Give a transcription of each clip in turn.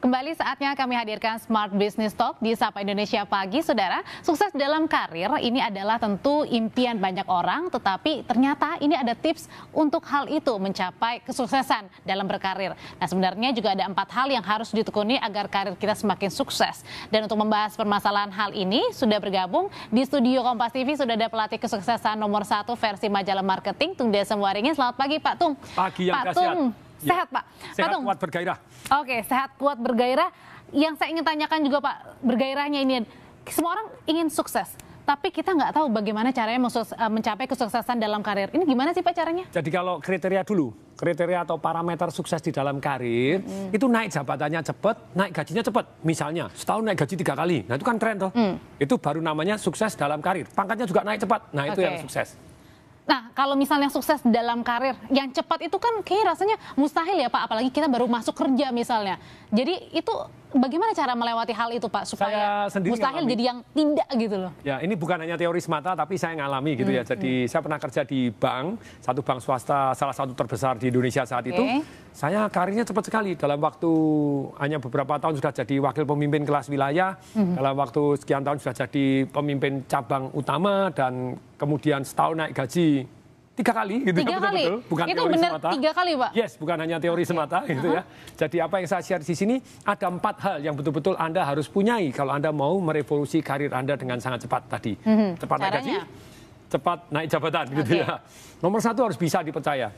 Kembali saatnya kami hadirkan Smart Business Talk di Sapa Indonesia Pagi, Saudara. Sukses dalam karir ini adalah tentu impian banyak orang, tetapi ternyata ini ada tips untuk hal itu mencapai kesuksesan dalam berkarir. Nah, sebenarnya juga ada empat hal yang harus ditekuni agar karir kita semakin sukses. Dan untuk membahas permasalahan hal ini, sudah bergabung di studio Kompas TV sudah ada pelatih kesuksesan nomor satu versi majalah marketing, Tung Desem Waringin. Selamat pagi, Pak Tung. Pagi yang Pak Tung, Ya. sehat Pak. Sehat Pak Tung. kuat bergairah. Oke, sehat kuat bergairah. Yang saya ingin tanyakan juga Pak, bergairahnya ini semua orang ingin sukses, tapi kita nggak tahu bagaimana caranya eh, mencapai kesuksesan dalam karir. Ini gimana sih Pak caranya? Jadi kalau kriteria dulu, kriteria atau parameter sukses di dalam karir, itu naik jabatannya cepat, naik gajinya cepat. Misalnya, setahun naik gaji tiga kali. Nah itu kan tren toh. Itu baru namanya sukses dalam karir. Pangkatnya juga naik cepat. Nah itu Oke. yang sukses. Nah, kalau misalnya sukses dalam karir, yang cepat itu kan kayak rasanya mustahil ya Pak, apalagi kita baru masuk kerja misalnya. Jadi itu bagaimana cara melewati hal itu Pak supaya mustahil ngalami. jadi yang tidak gitu loh. Ya, ini bukan hanya teori semata, tapi saya ngalami gitu ya. Jadi saya pernah kerja di bank, satu bank swasta, salah satu terbesar di Indonesia saat itu. Oke. Saya karirnya cepat sekali. Dalam waktu hanya beberapa tahun sudah jadi wakil pemimpin kelas wilayah. Dalam waktu sekian tahun sudah jadi pemimpin cabang utama dan kemudian setahun naik gaji tiga kali gitu Tiga ya, kali? betul-betul. Bukan Itu teori benar semata. tiga kali, Pak? Yes, bukan hanya teori semata gitu ya. Jadi apa yang saya share di sini ada empat hal yang betul-betul Anda harus punyai kalau Anda mau merevolusi karir Anda dengan sangat cepat tadi. Cepat naik gaji, cepat naik jabatan gitu Oke. ya. Nomor satu harus bisa dipercaya.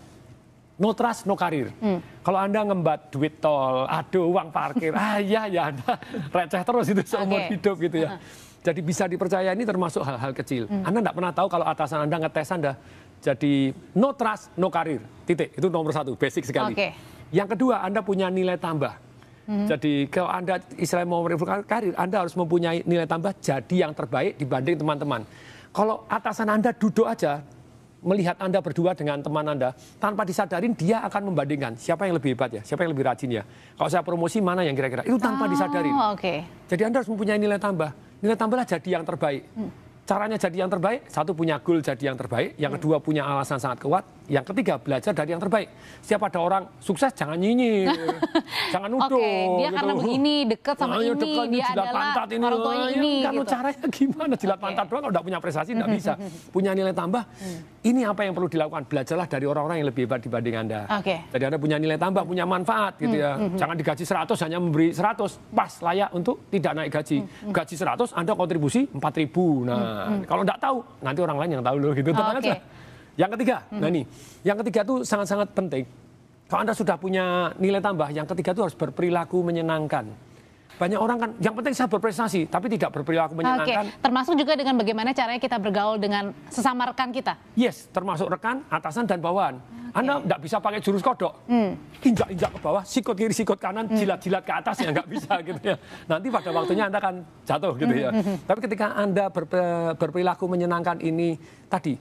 No trust, no karir. Hmm. Kalau Anda ngembat duit tol, aduh uang parkir, ah ya ya Anda receh terus itu seumur Oke. hidup gitu ya. Jadi bisa dipercaya ini termasuk hal-hal kecil. Hmm. Anda tidak pernah tahu kalau atasan Anda ngetes Anda. Jadi no trust, no karir. Titik. Itu nomor satu, basic sekali. Oke. Yang kedua, Anda punya nilai tambah. Hmm. Jadi kalau Anda istilahnya mau merevolusi karir, Anda harus mempunyai nilai tambah jadi yang terbaik dibanding teman-teman. Kalau atasan Anda duduk aja, melihat Anda berdua dengan teman Anda, tanpa disadarin dia akan membandingkan siapa yang lebih hebat ya, siapa yang lebih rajin ya. Kalau saya promosi mana yang kira-kira, itu tanpa disadarin. Oh, Oke. Jadi Anda harus mempunyai nilai tambah. Nilai tambahlah jadi yang terbaik. Caranya jadi yang terbaik, satu punya goal jadi yang terbaik, yang kedua punya alasan sangat kuat, yang ketiga belajar dari yang terbaik. Setiap ada orang sukses jangan nyinyir, jangan nuduh. Oke, dia gitu. karena begini, deket sama Ayo ini, dekat, dia adalah pantat ini. orang tuanya ini, Kalau gitu. caranya gimana? Jilat Oke. pantat doang kalau nggak punya prestasi nggak bisa. Punya nilai tambah, ini apa yang perlu dilakukan? Belajarlah dari orang-orang yang lebih hebat dibanding Anda. Oke. Jadi Anda punya nilai tambah, punya manfaat gitu ya. Jangan digaji 100 hanya memberi 100, pas layak untuk tidak naik gaji. Gaji 100 Anda kontribusi 4000. Nah, kalau nggak tahu nanti orang lain yang tahu loh gitu. Tenang Oke. aja. Yang ketiga, nah ini, yang ketiga itu sangat-sangat penting. Kalau Anda sudah punya nilai tambah, yang ketiga itu harus berperilaku menyenangkan. Banyak orang kan, yang penting saya berprestasi, tapi tidak berperilaku menyenangkan. termasuk juga dengan bagaimana caranya kita bergaul dengan sesama rekan kita. Yes, termasuk rekan, atasan, dan bawahan. Anda nggak bisa pakai jurus kodok. Hmm. Injak-injak ke bawah, sikut kiri, sikut kanan, jilat-jilat ke atas ya nggak bisa gitu ya. Nanti pada waktunya Anda akan jatuh gitu ya. Hmm, Tapi ketika Anda ber- berperilaku menyenangkan ini tadi,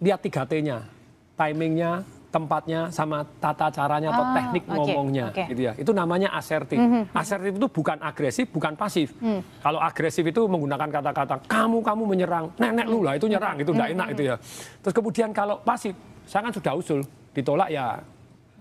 lihat 3T-nya. Timingnya, tempatnya, sama tata caranya atau Ah, teknik oke, ngomongnya. oke. Gitu ya. Itu namanya asertif. Asertif itu bukan agresif, bukan pasif. Kalau agresif itu menggunakan kata-kata kamu kamu menyerang, nenek lu lah itu nyerang itu nggak enak itu ya. Terus kemudian kalau pasif, saya kan sudah usul, ditolak ya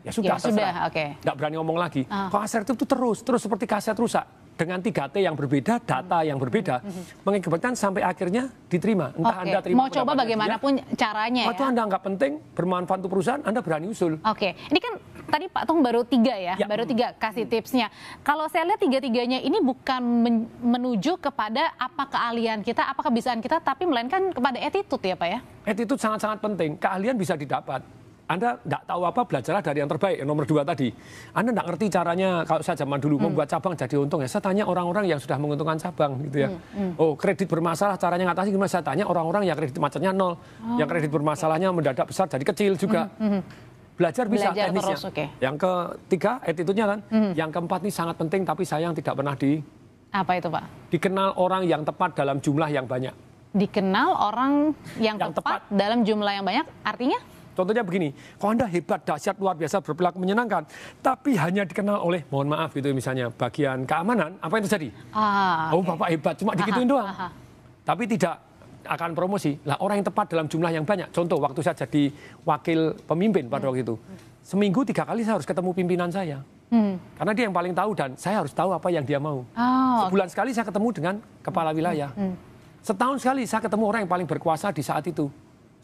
ya sudah. Ya sudah, oke. Nggak berani ngomong lagi. Ah. Kalau asertif itu terus, terus seperti kaset rusak. Dengan 3T yang berbeda, data yang berbeda, mengakibatkan sampai akhirnya diterima. Entah Oke, Anda terima mau coba bagaimanapun dia, caranya kalau ya. itu Anda nggak penting, bermanfaat untuk perusahaan, Anda berani usul. Oke, ini kan tadi Pak Tung baru tiga ya, Ya. baru tiga kasih tipsnya. Kalau saya lihat tiga-tiganya ini bukan men- menuju kepada apa keahlian kita, apa kebisaan kita, tapi melainkan kepada attitude ya Pak ya. Attitude sangat-sangat penting. Keahlian bisa didapat. Anda tidak tahu apa, belajarlah dari yang terbaik. Yang nomor dua tadi. Anda tidak ngerti caranya, kalau saya zaman dulu membuat cabang jadi untung ya. Saya tanya orang-orang yang sudah menguntungkan cabang gitu ya. Oh kredit bermasalah, caranya ngatasi gimana? Saya tanya orang-orang yang kredit macetnya nol. Yang kredit bermasalahnya mendadak besar jadi kecil juga. Belajar bisa Belajar teknisnya. terus, oke. Yang ketiga, attitude-nya kan. Yang keempat ini sangat penting, tapi sayang tidak pernah di, Apa itu Pak? dikenal orang yang tepat dalam jumlah yang banyak. Dikenal orang yang, Yang tepat, dalam jumlah yang banyak, artinya? Contohnya begini, kalau Anda hebat, dahsyat, luar biasa, berperilaku menyenangkan, tapi hanya dikenal oleh, mohon maaf gitu misalnya, bagian keamanan, apa yang terjadi? Ah, oh. Bapak hebat, cuma digituin doang. aha. Tapi tidak akan promosi. Lah orang yang tepat dalam jumlah yang banyak. Contoh, waktu saya jadi wakil pemimpin pada waktu itu. Seminggu tiga kali saya harus ketemu pimpinan saya. Karena dia yang paling tahu dan saya harus tahu apa yang dia mau. Oh, Sebulan sekali saya ketemu dengan kepala wilayah. Setahun sekali saya ketemu orang yang paling berkuasa di saat itu.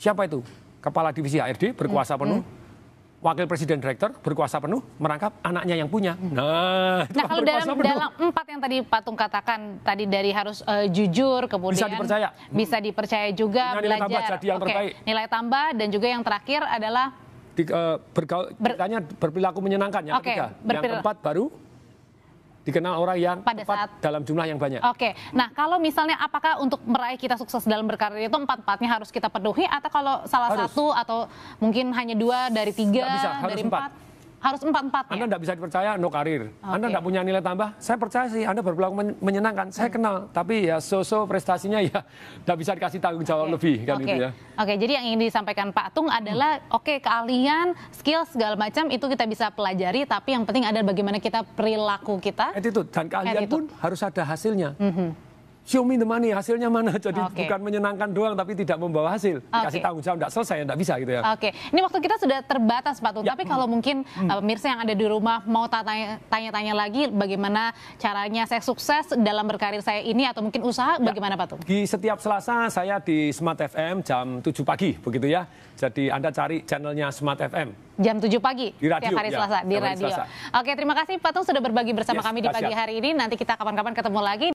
Siapa itu? Kepala divisi HRD berkuasa penuh. Wakil Presiden Direktur berkuasa penuh merangkap anaknya yang punya. Nah, itu Nah kalau dalam penuh. dalam empat yang tadi Patung katakan tadi dari harus eh, jujur kemudian Bisa dipercaya. bisa dipercaya juga Punya nilai belajar tambah, jadi yang Oke, terbaik. nilai tambah dan juga yang terakhir adalah di, eh, bergaul, Ber- berperilaku menyenangkan yang Oke, ketiga. Yang keempat baru dikenal orang yang Pada tepat saat- dalam jumlah yang banyak. Oke, nah kalau misalnya apakah untuk meraih kita sukses dalam berkarir itu empat-empatnya harus kita penuhi atau kalau salah Harus. satu atau mungkin hanya dua dari tiga bisa, harus dari empat. empat harus empat-empatnya? Anda tidak bisa dipercaya, no karir. Anda Oke. tidak punya nilai tambah. Saya percaya sih Anda berperilaku men- menyenangkan. Saya kenal, tapi ya so-so prestasinya ya tidak bisa dikasih tanggung jawab Oke. lebih kan Oke. gitu ya. Oke, jadi yang ingin disampaikan Pak Tung adalah oke keahlian, skill segala macam itu kita bisa pelajari, tapi yang penting adalah bagaimana kita perilaku kita. Attitude dan keahlian Attitude. pun harus ada hasilnya. Show me the money, hasilnya mana? Jadi Oke. bukan menyenangkan doang, tapi tidak membawa hasil. Dikasih Oke. tanggung jawab, tidak selesai, tidak bisa gitu ya. Oke, ini waktu kita sudah terbatas Pak Tung. Ya. Tapi kalau mungkin uh, pemirsa yang ada di rumah mau tanya- tanya-tanya lagi bagaimana caranya saya sukses dalam berkarir saya ini atau mungkin usaha, Ya. bagaimana Pak Tung? Di setiap Selasa saya di Smart FM jam 7 pagi, begitu ya. Jadi Anda cari channelnya Smart FM. Jam 7 pagi Di radio, setiap hari ya, Selasa di radio. Selasa. Oke, terima kasih Pak Tung sudah berbagi bersama Yes, kami di pagi dahsyat. hari ini. Nanti kita kapan-kapan ketemu lagi.